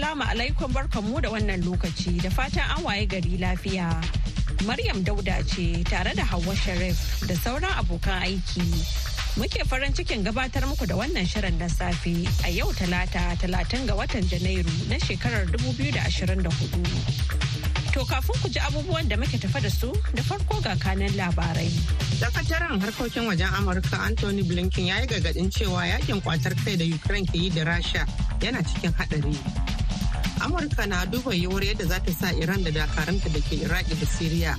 Assalamu alaikum barkanmu da wannan lokaci da fatan an waye gari lafiya. Maryam Dauda ce tare da Hauwa Sharif da sauran abokan aiki. Muke farin cikin gabatar muku da wannan shirin na safe a yau talata talatin ga watan Janairu na shekarar 2024. To kafin ku ji abubuwan da muke tafa da su da farko ga kanan labarai. Sakataren harkokin wajen Amurka Anthony Blinken ya yi gargaɗin cewa yaƙin kwatar kai da Ukraine ke yi da Rasha yana cikin haɗari. Amurka na duba yiwuwar yadda za ta sa Iran da dakaranta da ke Iraki da Siriya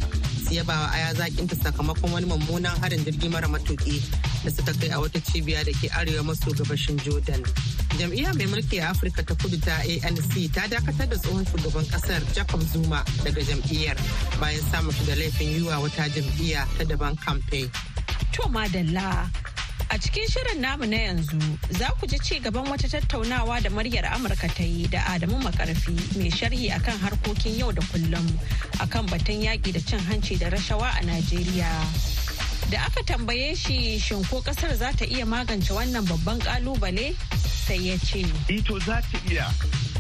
su yaba wa aya zakinta sakamakon wani mummunan harin jirgi mara matuƙi da suka kai a wata cibiya da ke arewa maso gabashin Jordan. jam'iyya mai mulki a afirka ta kudu ta anc ta dakatar da tsohon shugaban ƙasar jacob zuma daga jam'iyyar bayan samun da laifin yiwa wata jam'iyya ta daban kamfe. to madalla a cikin shirin namu na yanzu za ku ji ci gaban wata tattaunawa da muryar amurka ta yi da adamu makarfi mai sharhi akan harkokin yau da kullum akan batun yaƙi da cin hanci da rashawa a najeriya. Da aka tambaye shi shin ko ƙasar za ta iya magance wannan babban ƙalubale sai ya ce. Ito za ta iya.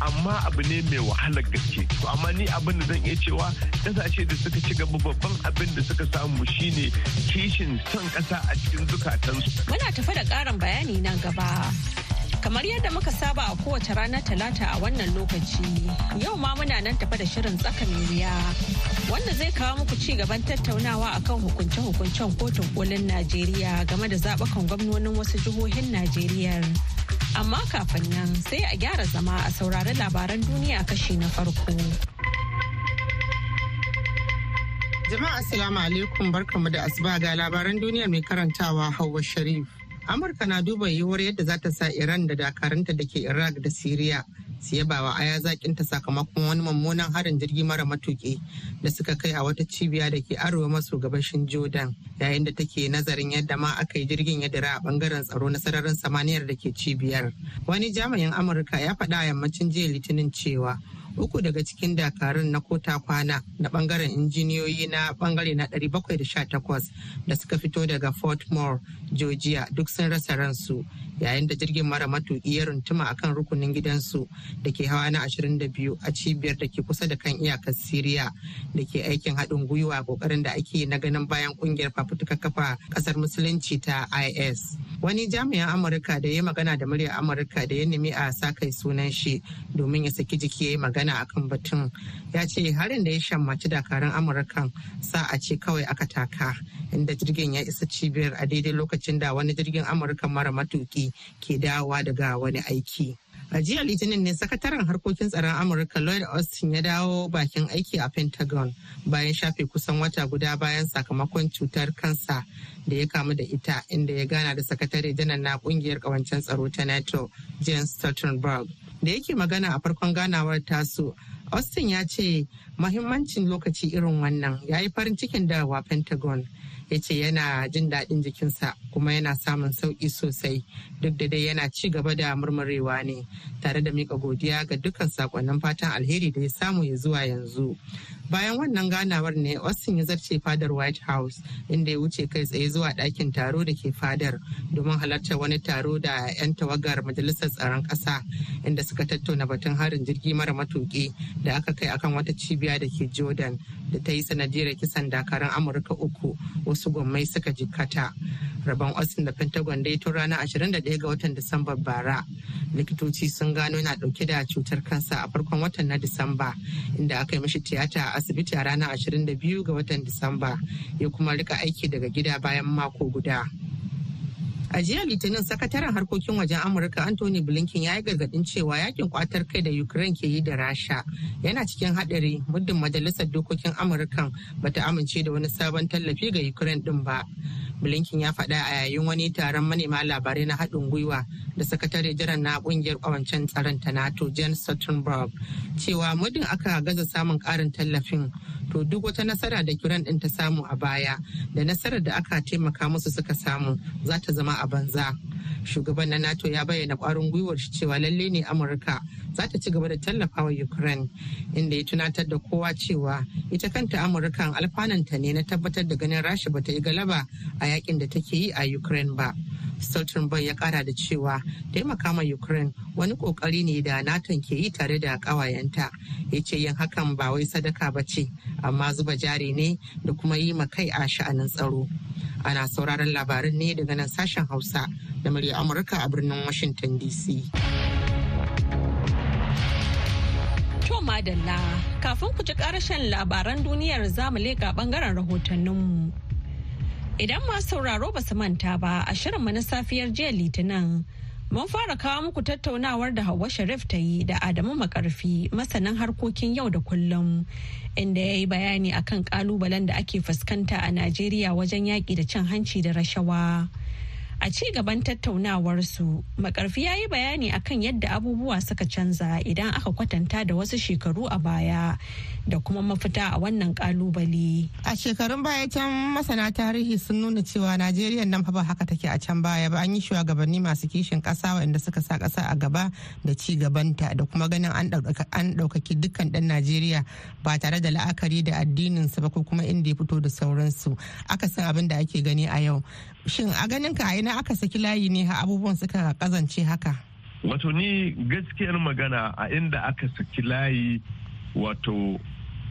Amma abu ne mai wahalar gaske. To amma ni abin da zan iya cewa ƙasashe da suka ci gaba babban abin da suka samu shine kishin son kasa a cikin zukatansu. Muna tafi da ƙarin bayani nan gaba. Kamar yadda muka saba a kowace ranar talata a wannan lokaci, yau ma muna nan tafa da shirin tsaka mai wuya. Wanda zai kawo muku ci gaban tattaunawa akan hukunce-hukuncen kotun kolin Najeriya game da zaɓukan gwamnonin wasu jihohin Najeriya. Amma kafin nan sai a gyara zama a saurari labaran duniya kashi na farko. Jama'a Assalamu alaikum barkamu da asuba ga labaran duniya mai karantawa Hauwa Sharif. Amurka na duba yiwuwar yadda za ta sa Iran da dakaranta da ke Iraq da Siriya su yaba wa aya sakamakon wani mummunan harin jirgi mara matuki da suka kai a wata cibiya da ke arewa maso gabashin jordan yayin da take nazarin yadda ma aka yi jirgin ya dira a ɓangaren tsaro na sararin samaniyar da ke cibiyar. Wani jami'in amurka ya faɗa a yammacin jiya litinin cewa uku daga cikin dakarun na kota kwana na ɓangaren injiniyoyi na ɓangare na 718 da suka fito daga fort moore georgia duk sun rasa ransu. Yayin da jirgin mara matuƙi ya runtuma akan rukunin gidansu da ke hawa na 22 a cibiyar da ke kusa da kan iyakar Siriya da ke aikin haɗin gwiwa ƙoƙarin da ake na ganin bayan ƙungiyar fafutukar kafa ƙasar musulunci ta IS. Wani jami'in Amurka da ya magana da muryar Amurka da ya nemi a sa kai sunan shi domin ya saki jiki ya yi magana akan batun ya ce harin da ya shammaci dakarun Amurkan sa'a ce kawai aka taka inda jirgin ya isa cibiyar a daidai lokacin da wani jirgin Amurka mara ke dawowa daga wani aiki. A jiya Litinin ne sakataren harkokin tsaron Amurka Lloyd Austin ya dawo bakin aiki a Pentagon bayan shafe kusan wata guda bayan sakamakon cutar kansa da ya kamu da ita inda ya gana da sakatare janar na ƙungiyar kawancen tsaro ta NATO Jens Stoltenberg. Da yake magana a farkon ganawar tasu Austin ya ce mahimmancin lokaci irin wannan ya yi farin cikin dawa Pentagon ya ce yana jin daɗin jikinsa kuma yana samun sauƙi sosai. Duk da dai yana ci gaba da murmurewa ne tare da mika godiya ga dukkan sakonnin fatan alheri da ya samu ya zuwa yanzu. Bayan wannan ganawar ne austin ya zarce fadar white house inda ya wuce kai tsaye zuwa ɗakin taro da ke fadar domin halartar wani taro da 'yan tawagar majalisar tsaron ƙasa inda suka tattauna batun harin jirgi mara matuƙi da aka kai akan wata cibiya da ke jordan da ta yi sanadiyar kisan dakarun amurka uku wasu gwammai suka jikkata. Rabon austin da pentagon dai tun ranar 21 ga watan disamba bara likitoci sun gano yana ɗauke da cutar kansa a farkon watan na disamba inda aka yi mishi tiyata a asibiti a ranar 22 ga watan disamba ya kuma riƙa aiki daga gida bayan mako guda A jiya Litinin sakataren harkokin wajen Amurka Anthony Blinken ya yi gargaɗin cewa yaƙin kwatar kai da Ukraine ke yi da Rasha yana cikin hadari muddin majalisar dokokin Amurkan bata amince da wani sabon tallafi ga Ukraine din ba. Blinken ya faɗa a yayin wani taron manema labarai na haɗin gwiwa da sakatare jiran na ƙungiyar ƙawancen tsaron ta nato jen stoltenberg cewa muddin aka gaza samun ƙarin tallafin to duk wata nasara da kiran ɗin ta samu a baya da nasarar da aka taimaka musu suka samu za ta zama a banza. Shugaban na nato ya bayyana kwarin gwiwar shi cewa lalle ne amurka za ta ci gaba da tallafawa ukraine inda ya tunatar da kowa cewa ita kanta amurkan alfananta ne na tabbatar da ganin rasha ba ta yi galaba a yaƙin da take yi a ukraine ba. Stoltenberg ya kara da cewa taimaka ma ukraine wani ƙoƙari ne da naton ke yi tare da kawayenta. Ya ce yin hakan ba wai sadaka ba ce amma zuba jari ne da kuma yi ma kai a sha'anin tsaro. Ana sauraron labarin ne daga nan sashen hausa da murya amurka a birnin washington dc madalla kafin ku ji karashen labaran duniyar za mu leƙa ɓangaren rahotanninmu. Idan masu sauraro ba su manta ba a shirinmu na safiyar jiya litinin mun fara kawo muku tattaunawar da Hauwa Sharif ta yi da Adamu Makarfi masanin harkokin yau da kullum inda ya yi bayani akan kalubalen da ake fuskanta a Najeriya wajen yaƙi da cin hanci da rashawa. A ci gaban tattaunawarsu, makarfi ya yi bayani akan yadda abubuwa suka canza idan aka kwatanta da wasu shekaru a baya da kuma mafita a wannan ƙalubale. A shekarun baya can masana tarihi sun nuna cewa Najeriya nan fa ba haka take a can baya ba an yi shugabanni masu kishin kasa waɗanda suka sa ƙasa a gaba da ci gabanta da kuma ganin an ɗaukaki dukkan ɗan Najeriya ba tare da la'akari da addininsa ba ko kuma inda ya fito da sauransu. Aka san abin da ake gani a yau. Shin a ganin ka a ina aka saki layi ne ha abubuwan suka kazance haka? Wato ni gaskiyar magana a inda aka saki layi wato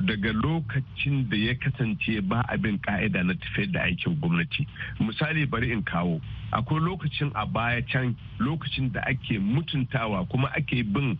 daga lokacin da ya kasance ba abin ka'ida na tafiyar da aikin gwamnati. Misali bari in kawo. Akwai lokacin a baya can lokacin da ake mutuntawa kuma ake bin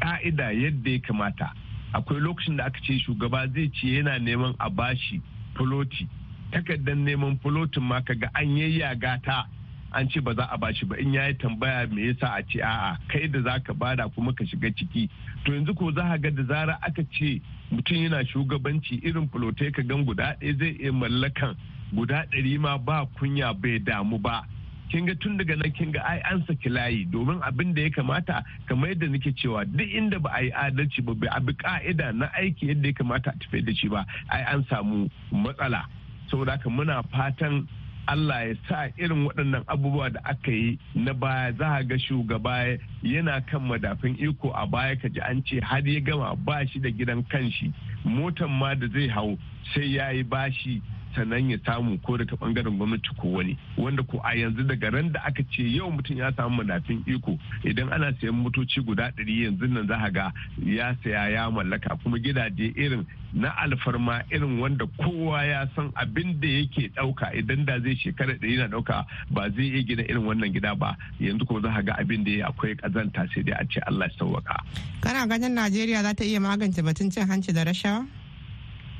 ka'ida yadda ya kamata. Akwai lokacin da aka ce shugaba zai ce yana neman a bashi fuloti. Takardar neman fulotin ma kaga an yayyaga ta. An ce ba za a bashi ba. In ya yi tambaya me yasa? A ce a'a kai da za ka ba da kuma ka shiga ciki. To yanzu ko za ga da zara aka ce mutum yana shugabanci irin fulotai ka gan guda ɗaya zai iya mallakan guda ɗari ma ba kunya bai damu ba. Kin ga tun daga nan kin ga ai an saki layi. Domin abin da ya kamata kamar yadda nake cewa duk inda ba a yi adalci ba bai abi ka'ida na aiki yadda ya kamata a tafi da shi ba ai an samu matsala. Saboda haka muna fatan Allah ya sa irin waɗannan abubuwa da aka yi na baya za a ga shugaba yana kan madafin iko a baya ka ji an ce har ya gama ba shi da gidan kanshi. Motan ma da zai hau sai ya yi bashi sannan ya samu ko daga ɓangaren gwamnati ko wani. Wanda ko a yanzu daga ran da aka ce yau mutum ya samu madafin iko idan ana sayan motoci guda ɗari yanzu nan za ga ya saya ya mallaka. Kuma gidaje irin na alfarma irin wanda kowa ya san abin da yake ɗauka. Idan da zai shekara ɗari na ɗauka ba zai iya gina irin wannan gida ba. Yanzu kuma za ga abin da akwai kazanta sai dai a ce Allah ya sauwaka. Kana ganin Najeriya za ta iya magance batun cin hanci da rashawa?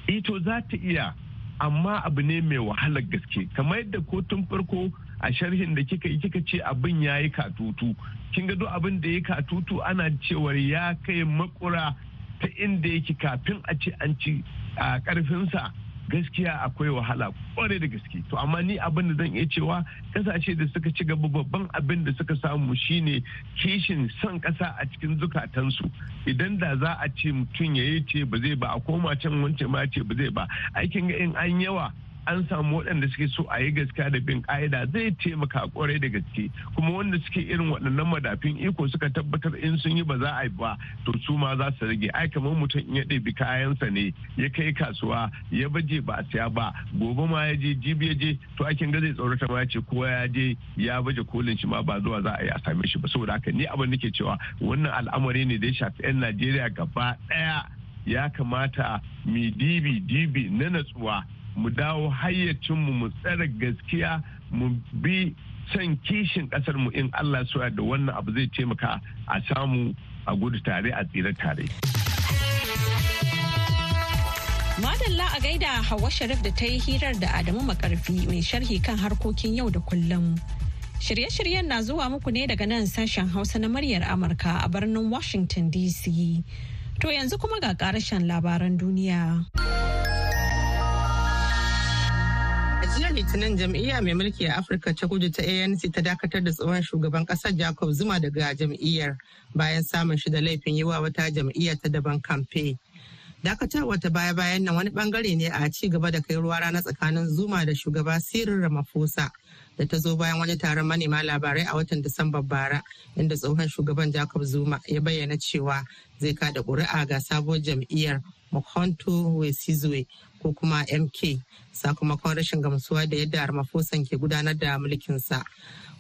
Ito za ta iya. Amma abu ne mai wahalar gaske. Kamar yadda ko tun farko a sharhin da kika yi kika ce abin ya yi katutu. Kin ga abin da ya katutu ana cewar ya kai makura ta inda yake kafin a ce an ci a karfinsa gaskiya akwai wahala ƙwarai da gaske. To amma ni abin da zan iya cewa ƙasashe da suka ci gaba babban abin da suka samu shine kishin son kasa a cikin zukatansu. Idan da za a ce mutum ya yi ce ba zai ba a koma can wancan ma ce ba zai ba. Aikin ga in an yawa an samu waɗanda suke so a yi gaskiya da bin ƙa'ida zai taimaka ƙwarai da gaske. Kuma wanda suke irin waɗannan madafin iko suka tabbatar in sun yi ba za a yi ba to su ma za su rage. Ai kamar mutum in ya ɗebi kayansa ne ya kai kasuwa ya baje ba a siya ba gobe ma ya je jibi ya je to aikin ga zai tsorata ma ya ce kowa ya je ya baje kolin shi ma ba zuwa za a yi a same shi ba. Saboda haka ni abin nake cewa wannan al'amari ne da ya shafi 'yan najeriya gaba ɗaya. Ya kamata mi dibi dibi na natsuwa mu dawo hayyacinmu mu tsare gaskiya mu bi son kishin ƙasar mu in Allah suya da wannan abu zai taimaka a samu a gudu tare a tsira tare. Madalla a gaida Hauwa Sharif da ta yi hirar da Adamu Makarfi mai sharhi kan harkokin yau da kullum. Shirye-shiryen na zuwa muku ne daga nan sashen Hausa na muryar Amurka a birnin Washington DC. To yanzu kuma ga karashen labaran duniya. Jiya litinin jam'iyya mai mulki a afirka ta kudu ta anc ta dakatar da tsohon shugaban ƙasar jacob zuma daga jam'iyyar bayan samun shi da laifin yi wa wata jam'iyya ta daban kamfe. Dakatarwa ta baya bayan nan wani ɓangare ne a ci gaba da kai ruwa rana tsakanin zuma da shugaba sirin ramaphosa da ta zo bayan wani taron manema labarai a watan disambar bara inda tsohon shugaban jacob zuma ya bayyana cewa zai kada ƙuri'a ga sabuwar jam'iyyar. Mkhonto wesizwe ko kuma mk sakamakon rashin gamsuwa da yadda ramaphosa ke gudanar da mulkinsa.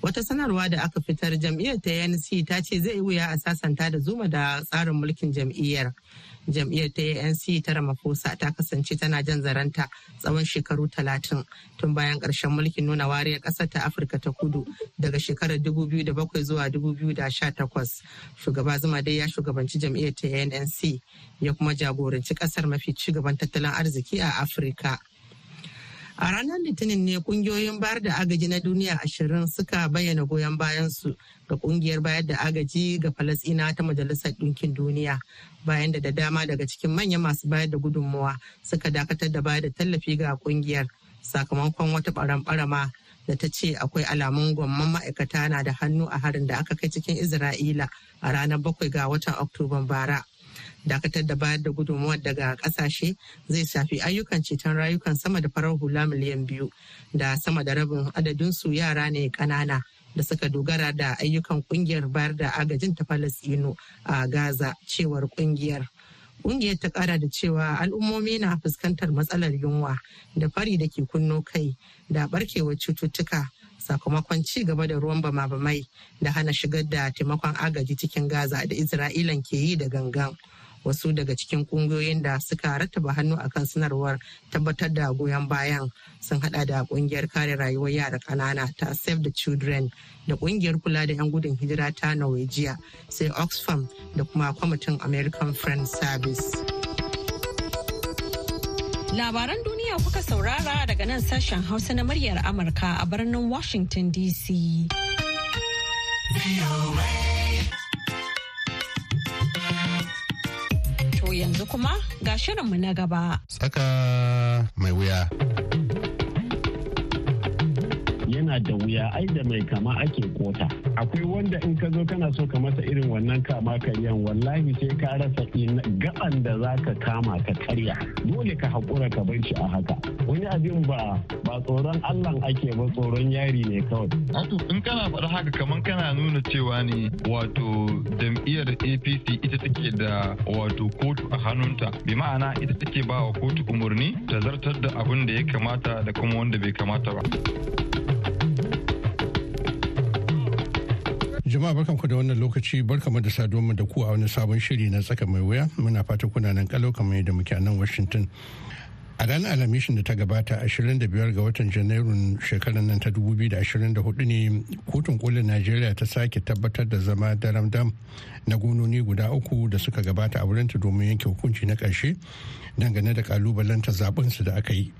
Wata sanarwa da aka fitar jam'iyyar ta nc ta ce zai wuya a sasanta da zuma da tsarin mulkin jam'iyyar. Jam'iyyar ta anc ta ramaphosa ta kasance tana jan zaranta tsawon shekaru talatin tun bayan ƙarshen mulkin nuna wariyar ƙasar ta afirka ta kudu daga shekarar 2007 zuwa 2018 shugaba zuma dai ya shugabanci jam'iyyar ta anc ya kuma jagoranci ƙasar mafi ci gaban tattalin arziki a afirka. A ranar Litinin ne ƙungiyoyin bayar da agaji na duniya ashirin suka bayyana goyon bayansu ga ƙungiyar bayar da agaji ga Falasina ta Majalisar Ɗinkin Duniya bayan da da dama daga cikin manyan masu bayar da gudunmuwa suka dakatar da bayar da tallafi ga ƙungiyar sakamakon wata ɓaran da ta ce akwai alamun gwamman ma'aikata na da hannu a harin da aka kai cikin Isra'ila a ranar bakwai ga watan Oktoban bara. Dakatar da bayar da gudunmuwar daga ƙasashe zai shafi ayyukan ceton rayukan sama da farar hula miliyan biyu da sama da rabin adadinsu yara ne kanana da suka dogara da ayyukan ƙungiyar bayar da agajin ta falasino a gaza cewar ƙungiyar ƙungiyar ta kara da cewa al'ummomi na fuskantar matsalar yunwa da fari da ke kunno kai da barkewar cututtuka sakamakon ci gaba da ruwan bama-bamai da hana shigar da taimakon agaji cikin gaza da isra'ilan ke yi da gangan. Wasu daga cikin ƙungiyoyin da suka rattaba hannu akan sanarwar tabbatar da goyon bayan sun hada da ƙungiyar kare rayuwar yara kanana ta save the children da ƙungiyar kula da 'yan gudun hijira ta norwegia sai oxfam da kuma kwamitin american friends service. Labaran duniya kuka saurara daga nan sashen hausa na muryar amurka a birnin washington dc yanzu kuma ga shirinmu na gaba. Tsaka mai wuya. Yana da wuya ai da mai kama ake kota. Akwai wanda in ka zo kana so ka masa irin wannan kama karyan wallahi sai ka rasa gaban da za ka kama ka karya. Dole ka haƙura ka bar shi a haka. Wani abin ba ba tsoron allah ake ba tsoron yari ne kawai. Wato in kana faɗa haka kamar kana nuna cewa ne wato jam'iyyar apc ita take da wato kotu a hannunta. Bi ma'ana ita take ba wa kotu umarni ta zartar da abin da ya kamata da kuma wanda bai kamata ba. Jama'a barkanku da wannan lokaci barkamu da saduwa da ku a wani sabon shiri na tsaka mai wuya muna fata kuna nan kalau kamar yadda muke a nan Washington. A ranar Alhamishin da ta gabata 25 ga watan Janairun shekarar nan ta 2024 ne kotun kolin Najeriya ta sake tabbatar da zama daram dam na gononi guda uku da suka gabata a wurinta domin yanke hukunci na ƙarshe dangane da kalubalanta zaɓensu da aka yi.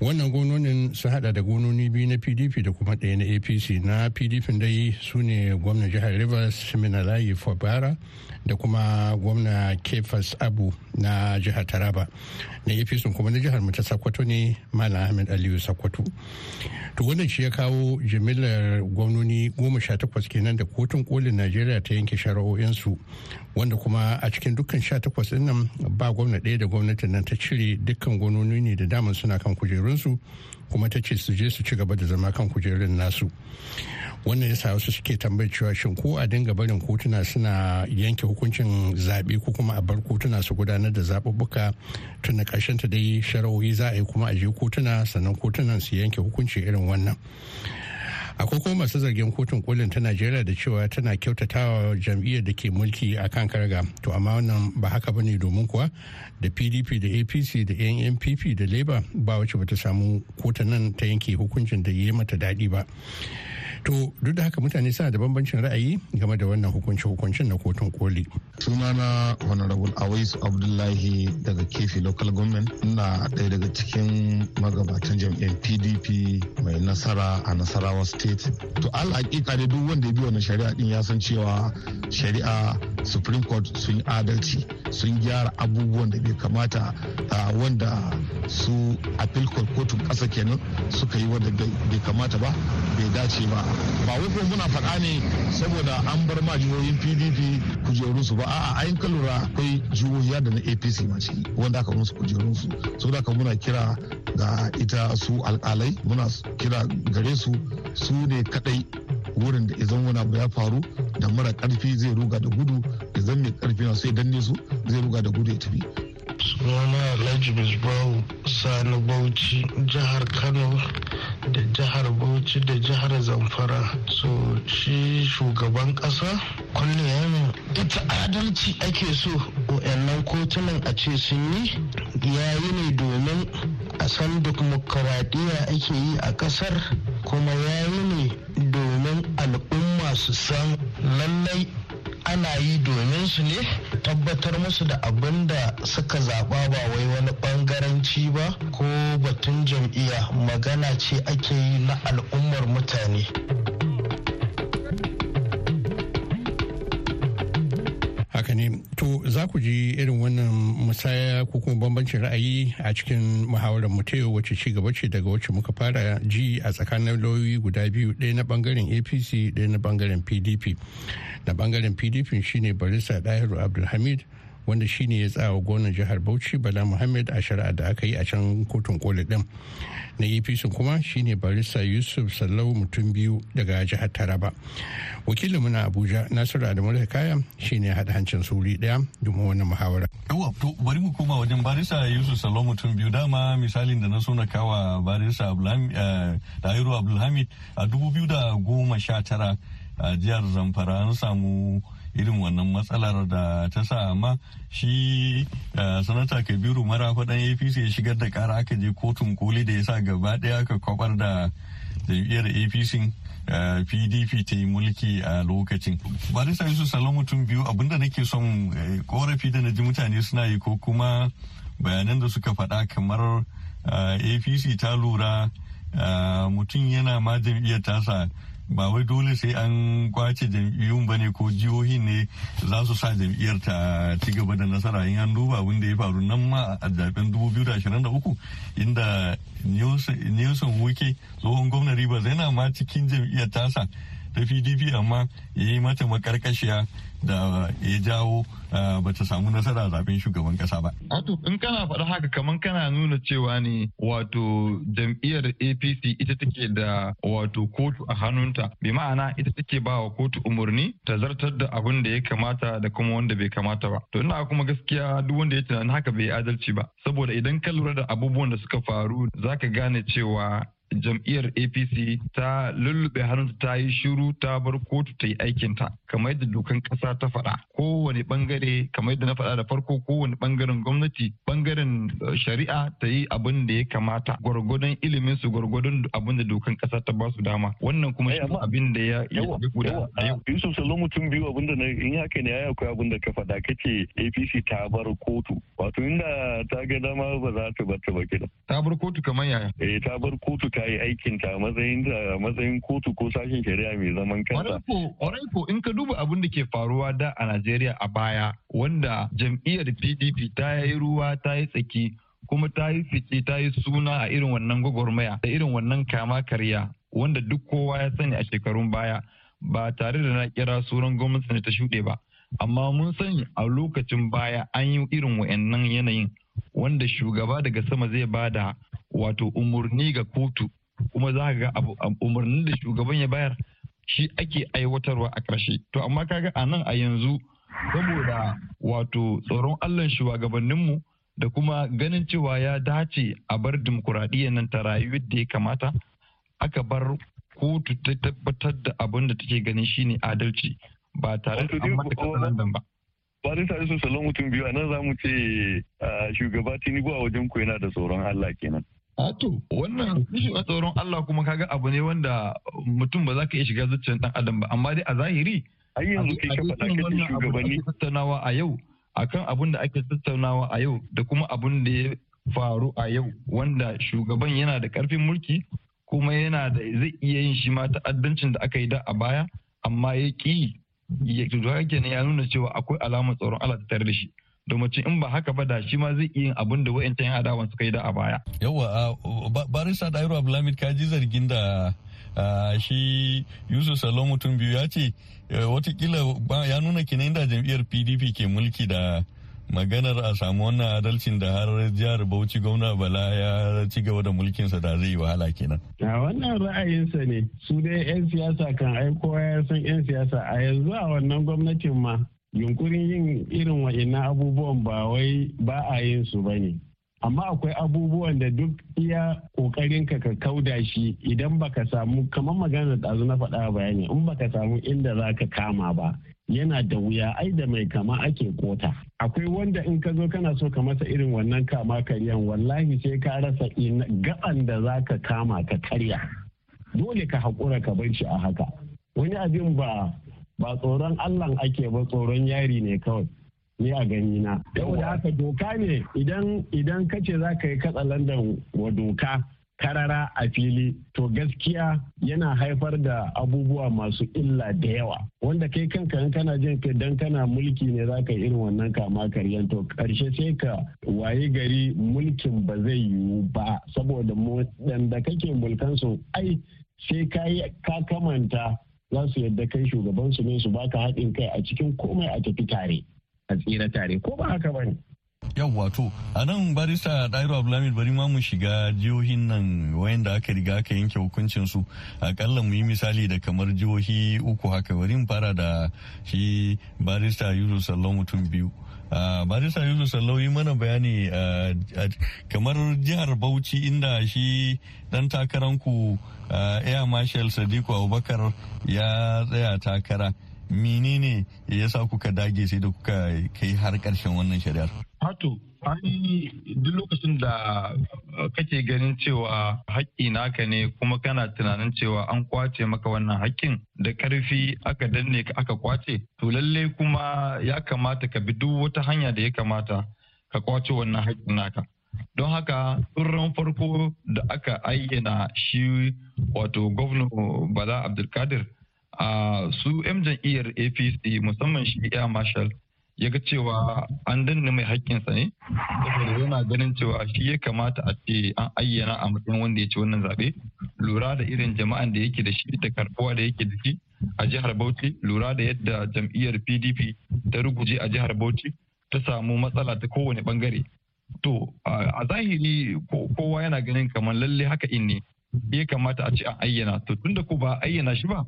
Wannan gononin sun hada da gononi biyu na pdp da kuma ɗaya na apc na pdp dai su ne gwamnan jihar rivers minalayi fabara da kuma gwamna kefas abu na jihar taraba. Na apc kuma na jihar ta sakwato ne malam ahmed aliyu sakwato to wannan shi ya kawo jimillar gwamnoni goma sha takwas kenan da kotun kolin najeriya ta yanke shari'o'insu wanda kuma a cikin dukkan sha takwas ɗin nan ba gwamna ɗaya da gwamnatin nan ta cire dukkan gwamnoni ne da daman suna kan kujerunsu. Kuma ta ce su je su ci gaba da zama kan kujerun nasu. Wannan yasa wasu suke tambayar cewa shin ko a dinga barin kotuna suna yanke hukuncin zaɓe ko kuma a bar kotuna su gudanar da zaɓuɓɓuka tun na ƙarshen ta dai sharawoyi za a yi kuma a je kotuna sannan kotunan su yanke hukunci irin wannan? Akwai kuma masu zargin kotun kolin ta najeriya da cewa tana kyautatawa jam'iyyar da ke mulki a kan karga. To amma wannan ba haka ba ne domin kuwa da pdp da apc da npp da labour ba wacce bata samu kotunan ta yanke hukuncin da ya mata daɗi ba. To duk da haka mutane suna da bambancin ra'ayi game da wannan hukunci hukuncin na kotun koli. Sunana honorable awais abdullahi daga kefi local government. Ina ɗaya daga cikin magabatan jam'iyyar pdp mai nasara a nasarawa state. To al hakika dai duk wanda ya bi wannan shari'a din ya san cewa shari'a supreme court sun adalci sun gyara abubuwan da bai kamata wanda su appeal court kotun ƙasa kenan suka yi wanda bai kamata ba bai dace ba. Ba wai kuma muna faɗa ne saboda an bar ma jihohin pdp kujerunsu ba. A'a ayin kalura akwai jihohi da na apc ma ciki wanda aka musu kujerunsu. Saboda haka muna kira ga ita su alkalai muna kira gare su su ne kadai wurin da idan wani abu ya faru da mara ƙarfi zai ruga da gudu idan mai ƙarfi na sai danne su zai ruga da gudu ya tafi. Sunana alhaji misbahu sani bauchi jihar kano da jihar bauchi da jihar zamfara. So shi shugaban kasa kulle yamin ita adalci ake so wayannan kotunan a ce sun yi. Yayi ne domin a san dimokuraɗiyya ake yi a ƙasar kuma yayi ne domin al'umma su san lallai ana yi domin su ne tabbatar musu da abin da suka zaɓa ba wai wani ɓangaranci ba ko batun jam'iyya magana ce ake yi na al'ummar mutane. haka ne to za ku ji irin wannan musaya ko kuma bambancin ra'ayi a cikin muhawarar mu ta wacce ci gaba ce daga wacce muka fara ji a tsakanin lauyoyi guda biyu ɗaya na ɓangaren apc ɗaya na ɓangaren pdp na ɓangaren pdp shine barista dahiru abdulhamid wanda shine ya tsawa gwamnan jihar bauchi bala muhammad a shari'a da aka yi a can kotun koli din na apc kuma shine barista yusuf sallau mutum biyu daga jihar taraba. Wakilin muna abuja nasiru adamu kaya shine haɗa hancin suri ɗaya domin wannan muhawara. Yawa to bari mu koma wajen barista yusuf sallau mutum biyu. Dama misalin da na so na kawa barista dahiru abdulhamid a dubu biyu da goma sha tara a jihar zamfara an samu irin wannan matsalar da ta sa amma shi sanata kabiru mara faɗan apc ya shigar da kara aka je kotun koli da ya sa gaba ɗaya aka kwabar da jam'iyyar apc pdp ta yi mulki a lokacin. Barista yusuf salon mutum biyu abin da nake son korafi da na ji mutane suna yi ko kuma bayanan da suka faɗa kamar apc ta lura mutum yana ma jam'iyyar tasa ba wai dole sai an ƙwace jam'iyyun ba ne ko jihohin ne za su sa jam'iyyar ta ci gaba da nasara. In an duba abin da ya faru nan ma a zaɓen 2023 inda Nelson Wuke tsohon gwamnan Rivers yana ma cikin jam'iyyar tasa. Ta PDP amma ya yi mata makarkashiya da ya jawo ba ta samu nasara a zaɓen shugaban kasa ba. Wato in kana faɗa haka kamar kana nuna cewa ne wato jam'iyyar APC ita take da wato kotu a hannunta bi ma'ana ita take ba wa kotu umarni ta zartar da abin da ya kamata da kuma wanda bai kamata ba. To ina kuma gaskiya duk wanda ya tunanin haka bai adalci ba saboda idan ka lura da abubuwan da suka faru zaka gane cewa jam'iyyar apc ta lullube hannunta ta yi shiru ta bar kotu ta yi aikinta kamar yadda dokan kasa ta faɗa. Kowane ɓangare kamar yadda na faɗa da farko kowane ɓangaren gwamnati ɓangaren shari'a ta yi abin da ya kamata gwargwadon ilimin su gwargwadon abin da dokan kasa ta ba su dama. Wannan kuma shi abin da ya yi guda a yau. Yusuf salo mutum biyu abin da in haka ne ya akwai abin da ka faɗa kace apc ta bar kotu. Wato inda ta ga dama ba za ta bar ta ba kenan. Ta bar kotu kamar yaya? Eh ta bar kotu ta yi aikin ta matsayin da matsayin kotu ko sashen shari'a mai zaman kansa. Kwarai ko in ka duba abin da ke faruwa da a Najeriya a baya wanda jam'iyyar PDP ta yi ruwa ta yi tsaki kuma ta yi fice ta yi suna a irin wannan gwagwarmaya da irin wannan kama karya wanda duk kowa ya sani a shekarun baya ba tare da na kira suran gwamnati ta shuɗe ba. Amma mun sani a lokacin baya an yi irin wa'annan yanayin wanda shugaba daga sama zai ba da wato umarni ga kotu kuma za ga umarnin da shugaban ya bayar shi ake aiwatarwa a ƙarshe to amma kaga a nan a yanzu saboda wato tsoron allon shugabanninmu da kuma ganin cewa ya dace a bar dimokuraɗiyyar nan ta rayu yadda ya kamata aka bar kotu ta tabbatar da abin da take ganin shine adalci ba tare da an mata ba. Barin tare salon mutum biyu a nan za mu ce shugaba Tinubu a wajen ku yana da tsoron Allah kenan. Ato, wannan a tsoron Allah kuma kaga abu ne wanda mutum ba za ka iya shiga zuciyar dan adam ba, amma dai a zahiri. Ai yanzu kai ka faɗa kace shugabanni. tattaunawa a yau akan abin da ake tattaunawa a yau da kuma abin da ya faru a yau wanda shugaban yana da ƙarfin mulki kuma yana da zai iya yin shi ma ta'addancin da aka yi da a baya amma ya ƙi to haka ne ya nuna cewa akwai alamar tsoron Allah ta tare da shi domin in ba haka ba da shi ma zai iya yin abin da wa'ancan yan adawan suka yi da a baya. Yawa barista Dairu Abdulhamid ka ji zargin da shi Yusuf Salon mutum biyu ya ce wataƙila ya nuna kinan da jam'iyyar PDP ke mulki da maganar a samu wannan adalcin da har jihar Bauchi gwamna Bala ya ci gaba da mulkinsa da zai yi wahala kenan. A wannan ra'ayinsa ne su dai 'yan siyasa kan aiko ya san 'yan siyasa a yanzu a wannan gwamnatin ma yunkurin yin irin wa'ina abubuwan ba wai ba a yin su ba ne. Amma akwai abubuwan da duk iya ƙoƙarin ka ka kauda shi idan baka samu kamar magana da na faɗa bayani in baka samu inda za ka kama ba yana da wuya ai da mai kama ake kota akwai wanda in ka zo kana so ka masa irin wannan kama karyan wallahi sai ka rasa gaban da za ka kama ka karya. Dole ka haƙura ka bar shi a haka. Wani abin ba ba tsoron allah ake ba tsoron yari ne kawai. Ni a gani na da haka doka ne idan idan kace za ka yi katsalandan wa doka karara a fili to gaskiya yana haifar da abubuwa masu illa da yawa. Wanda kai kanka in kana jin ka dan kana mulki ne za ka irin wannan kama karyan. To ƙarshe sai ka waye gari mulkin ba zai yiwu ba. Saboda da kake mulkan su ai sai ka kamanta za su yadda kai shugaban su ne su baka haɗin kai a cikin komai a tafi tare a tsira tare. Ko ba haka ba ne yau wato a nan barista ɗairu abdulhamid bari ma mu shiga jihohin nan wayanda aka riga aka yanke hukuncin su akalla mu yi misali da kamar jihohi uku haka. Bari fara da shi barista yusuf sallau mutum biyu. Barista yusuf sallau yi mana bayani kamar jihar bauchi inda shi dan takaranku air marshal sadiku abubakar ya tsaya takara. Menene ya sa kuka dage sai da kuka kai har ƙarshen wannan shari'ar? Hato, ai duk lokacin da kake ganin cewa haƙƙi naka ne kuma kana tunanin cewa an ƙwace maka wannan haƙƙin da ƙarfi aka danne ka aka ƙwace, to lalle kuma ya kamata ka bi duk wata hanya da ya kamata ka ƙwace wannan haƙƙin naka. Don haka tsoron farko da aka ayyana shi wato gwamna Bala Abdulkadir a su 'yan jam'iyyar APC musamman shi Air Marshal ya ga cewa an danne mai haƙƙinsa ne saboda yana ganin cewa shi ya kamata a ce an ayyana a matsayin wanda ya ci wannan zaɓe. Lura da irin jama'an da yake da shi da karɓuwa da yake da shi a jihar Bauchi lura da yadda jam'iyyar PDP ta ruguje a jihar Bauchi ta samu matsala ta kowane ɓangare to a zahiri kowa yana ganin kamar lalle haka in ne ya kamata a ce an ayyana. To tunda ko ba ayyana shi ba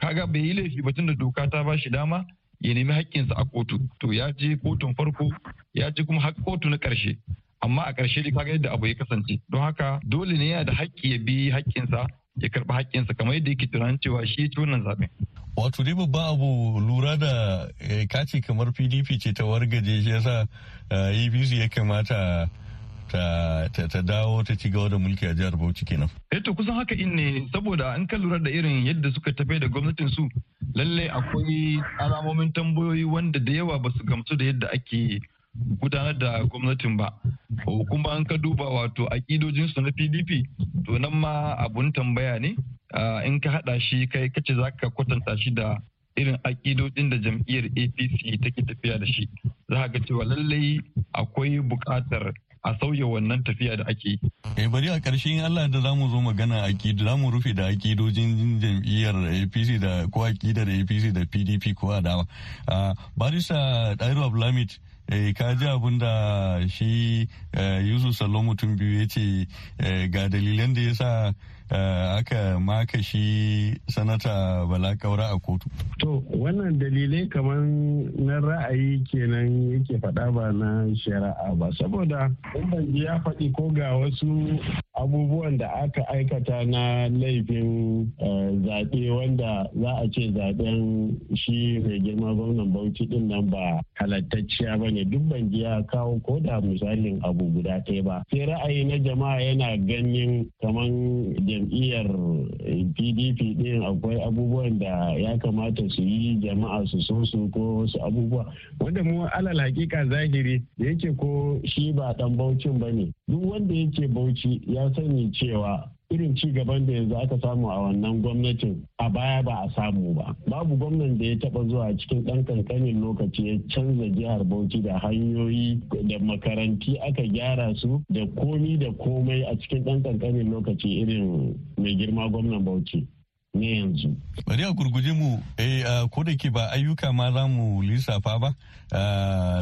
kaga bai yi laifi ba tunda doka ta ba shi dama ya nemi haƙƙinsa a kotu. To ya je kotun farko ya je kuma kotu na ƙarshe. Amma a ƙarshe dai kaga yadda abu ya kasance. Don haka dole ne yana da haƙƙi ya bi haƙƙinsa ya karɓi haƙƙinsa kamar yadda yake tunanin cewa shi ya ci wannan zaɓen. Wato dai babban abu lura da kace kamar PDP ce ta wargaje shi yasa APC ya kamata ta dawo ta ci gaba da mulki a jihar Bauchi kenan. Eh to kusan haka in ne saboda an kan lura da irin yadda suka tafi da gwamnatin su lalle akwai alamomin tambayoyi wanda da yawa ba su gamsu da yadda ake gudanar da gwamnatin ba. Kuma an ka duba wato akidojin su na PDP to nan ma abun tambaya ne in ka hada shi kai kace za ka kwatanta shi da irin akidodin da jam'iyyar APC take tafiya da shi. Za ga cewa lallai akwai buƙatar a sauya wannan tafiya da ake yi. Eh bari a ƙarshe in Allah da za mu zo magana akidu za mu rufe da akidojin jam'iyyar APC da ko akidar APC da PDP ko adawa. Barisa Dairu Abdulhamid ka ji abin da shi Yusuf Sallo mutum biyu ya ce ga dalilan da ya sa aka maka shi sanata bala kaura a kotu. To wannan dalilai kamar na ra'ayi kenan yake faɗa ba na shari'a ba. Saboda ban ya faɗi ko ga wasu abubuwan da aka aikata na laifin zaɓe wanda za a ce zaɓen shi mai girma gwamnan bauchi ɗin nan ba halattacciya ba ne. Duk ban ji ya kawo ko da misalin abu guda ɗaya ba. Sai ra'ayi na jama'a yana ganin kamar jam'iyyar pdp din akwai abubuwan da ya kamata su yi jama'a su so su ko wasu abubuwa. Wanda mu alal hakika zahiri da yake ko shi ba dan baucin ba ne. Duk wanda yake bauchi ya sani cewa irin ci gaban da yanzu aka samu a wannan gwamnatin a baya ba a samu ba. Babu gwamnan da ya taba zuwa cikin ɗan kankanin lokaci ya canza jihar bauchi da hanyoyi da makaranti aka gyara su da komi da komai a cikin ɗan kankanin lokaci irin mai girma gwamnan bauchi. Ne yanzu. Bari a gurguje mu eh ko da ke ba ayyuka ma za mu lissafa ba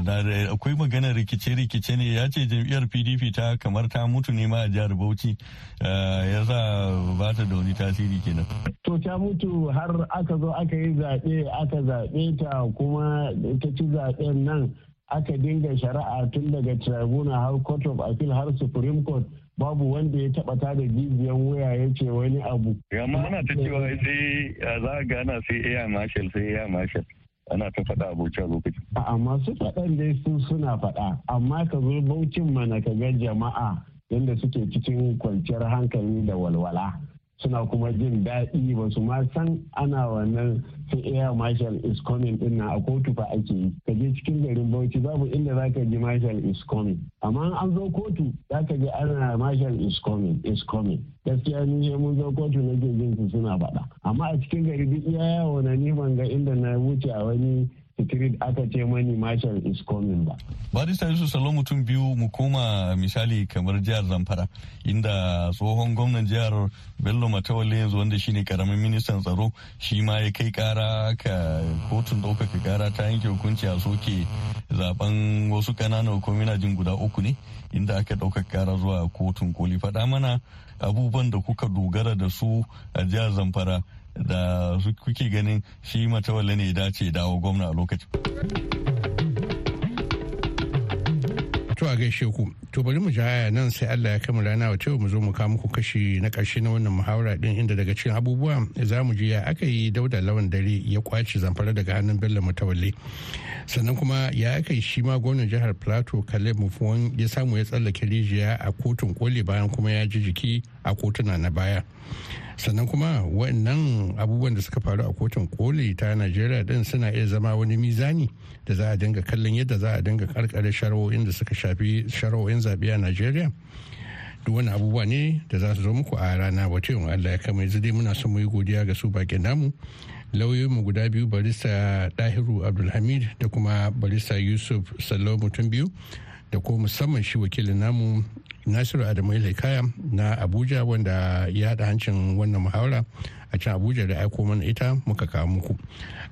da akwai magana rikice-rikice ne ya ce jam'iyyar PDP ta kamar ta mutu ne ma a jihar Bauchi ya sa ba ta da wani tasiri kenan. To ta mutu har aka zo aka yi zaɓe aka zaɓe ta kuma ta ci zaɓen nan aka dinga shari'a tun daga tribunal har court of appeal har supreme court babu wanda ya taba ta da jijiyan wuya ya ce wani abu. Yamma ana ta cewa sai za a gana sai iya marshal sai iya marshal. ana ta faɗa abuja lokacin. Amma su faɗan dai su suna faɗa amma ka zo baucin mana ka ga jama'a yadda suke cikin kwanciyar hankali da walwala. Suna kuma jin daɗi ba su ma san ana wannan sai air marshal is coming din a kotu fa ake yi. Ka je cikin garin bauchi babu inda za ka ji marshal is coming. Amma an zo kotu za ka ji ana marshal is coming is coming. Gaskiya ni mun zo kotu na jin su suna faɗa. Amma a cikin gari duk iya yawo na ban ga inda na wuce a wani secret aka ce mani marshal is coming ba. Barista Yusuf Salo mutum biyu mu koma misali kamar jihar Zamfara inda tsohon gwamnan jihar Bello Matawalle yanzu wanda shine ƙaramin ministan tsaro shi ma ya kai kara ka kotun ɗaukaka kara ta yanke hukunci a soke zaɓen wasu ƙananan hukumina jin guda uku ne inda aka ɗaukaka kara zuwa kotun koli faɗa mana abubuwan da kuka dogara da su a jihar Zamfara da kuke ganin shi matawalle ne dace dawo gwamna a lokacin. To a gaishe ku, to bari mu jaya nan sai Allah ya kama rana wa mu zo mu kawo muku kashi na ƙarshe na wannan muhawara din inda daga cikin abubuwa za mu ji ya aka yi dauda lawan dare ya ƙwace zamfara daga hannun Bello Matawalle. Sannan kuma ya aka yi shi ma gwamnan jihar Plateau Caleb Mufuwan ya samu ya tsallake rijiya a kotun koli bayan kuma ya ji jiki a kotuna na baya. Sannan kuma wannan abubuwan da suka faru a kotun koli ta najeriya din suna iya zama wani mizani da za a dinga kallon yadda za a dinga karkare shari'o'in da suka shafi shari'o'in zaɓe a najeriya. Duk wani abubuwa ne da za su zo muku a rana wata yin allah ya kama yanzu dai muna son mu yi godiya ga su bakin namu. Lauyoyinmu guda biyu barista dahiru abdulhamid da kuma barista yusuf sallau mutum biyu. Da ko musamman shi wakilin namu nasiru adamu kaya na abuja wanda ya haɗa hancin wannan muhawara a can abuja da aiko mana ita muka kawo muku.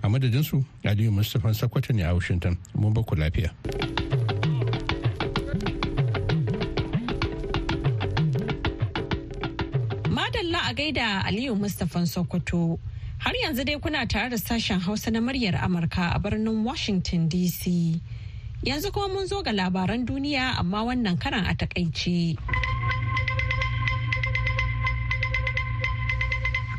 A madadinsu aliyu mustapha sakwata ne a washington. Mun ba ku lafiya. Madalla a gaida aliyu mustapha sokoto. Har yanzu dai kuna tare da sashen hausa na muryar amurka a birnin washington dc Yanzu kuma mun zo ga labaran duniya amma wannan karan a taƙaice.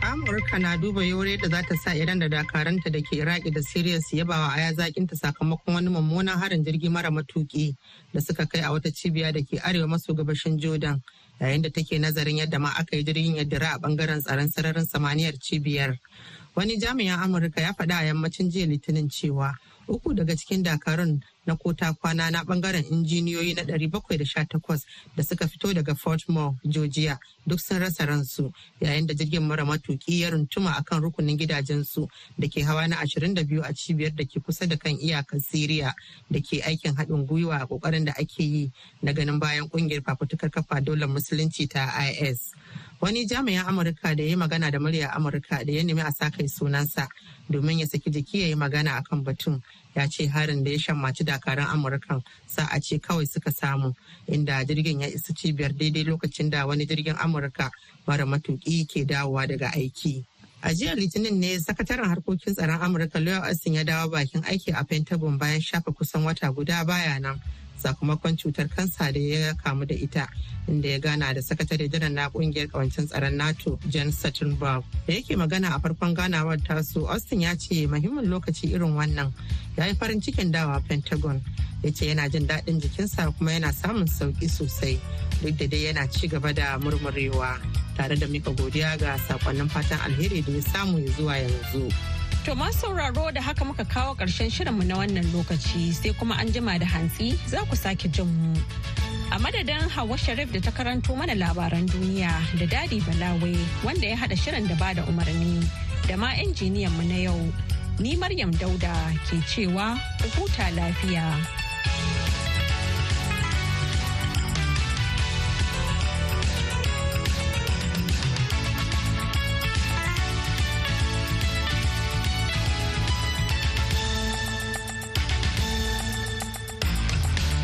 amurka na duba yore da za ta sa iran da dakaranta da ke iraki da siriya su yaba wa aya zakinta sakamakon wani mummunan harin jirgi mara matuki da suka kai a wata cibiya da ke arewa maso gabashin jordan yayin da take nazarin yadda ma aka yi jirgin yaddira a ɓangaren tsaron sararin samaniyar cibiyar wani jami'an amurka ya faɗa a yammacin jiya litinin cewa uku daga cikin dakarun na kota kwana na ɓangaren injiniyoyi na 718 da suka fito daga fort moore georgia duk sun rasa ransu yayin da jirgin mara matuki ya runtuma akan rukunin gidajensu da ke hawa na 22 a cibiyar da ke kusa da kan iyakar syria da ke aikin haɗin gwiwa a ƙoƙarin da ake yi na ganin bayan ƙungiyar fafutukar kafa dole musulunci ta is wani jami'in amurka da ya yi magana da murya amurka da ya nemi a sa kai sunansa domin ya saki jiki ya yi magana akan batun. Ya ce harin da ya shammaci dakaran amurkan sa'a ce kawai suka samu inda jirgin ya isa cibiyar daidai lokacin da wani jirgin amurka mara matuki ke dawowa daga aiki. A jiya litinin ne sakataren harkokin tsaron amurka lawyer austin ya dawo bakin aiki a pentagon bayan shafa kusan wata guda baya nan. Sakamakon cutar kansa da ya kamu da ita inda ya gana da sakatare jiran na ƙungiyar kawancin tsaron nato jan stoltenberg. Da yake magana a farkon ganawar tasu austin ya ce muhimmin lokaci irin wannan. Ya yi farin cikin dawa pentagon. Ya ce yana jin daɗin jikinsa kuma yana samun sauƙi sosai. Duk da dai yana ci gaba da murmurewa tare da mika godiya ga sakonnin fatan alheri da ya samu ya zuwa yanzu. To masu sauraro da haka muka kawo ƙarshen shirinmu na wannan lokaci sai kuma an jima da hantsi za ku sake jin mu. A madadin Hawa Sharif da ta karanto mana labaran duniya da Dadi Balawe wanda ya haɗa shirin da ba da umarni da ma injiniyan mu na yau. Ni Maryam Dauda ke cewa ku huta lafiya.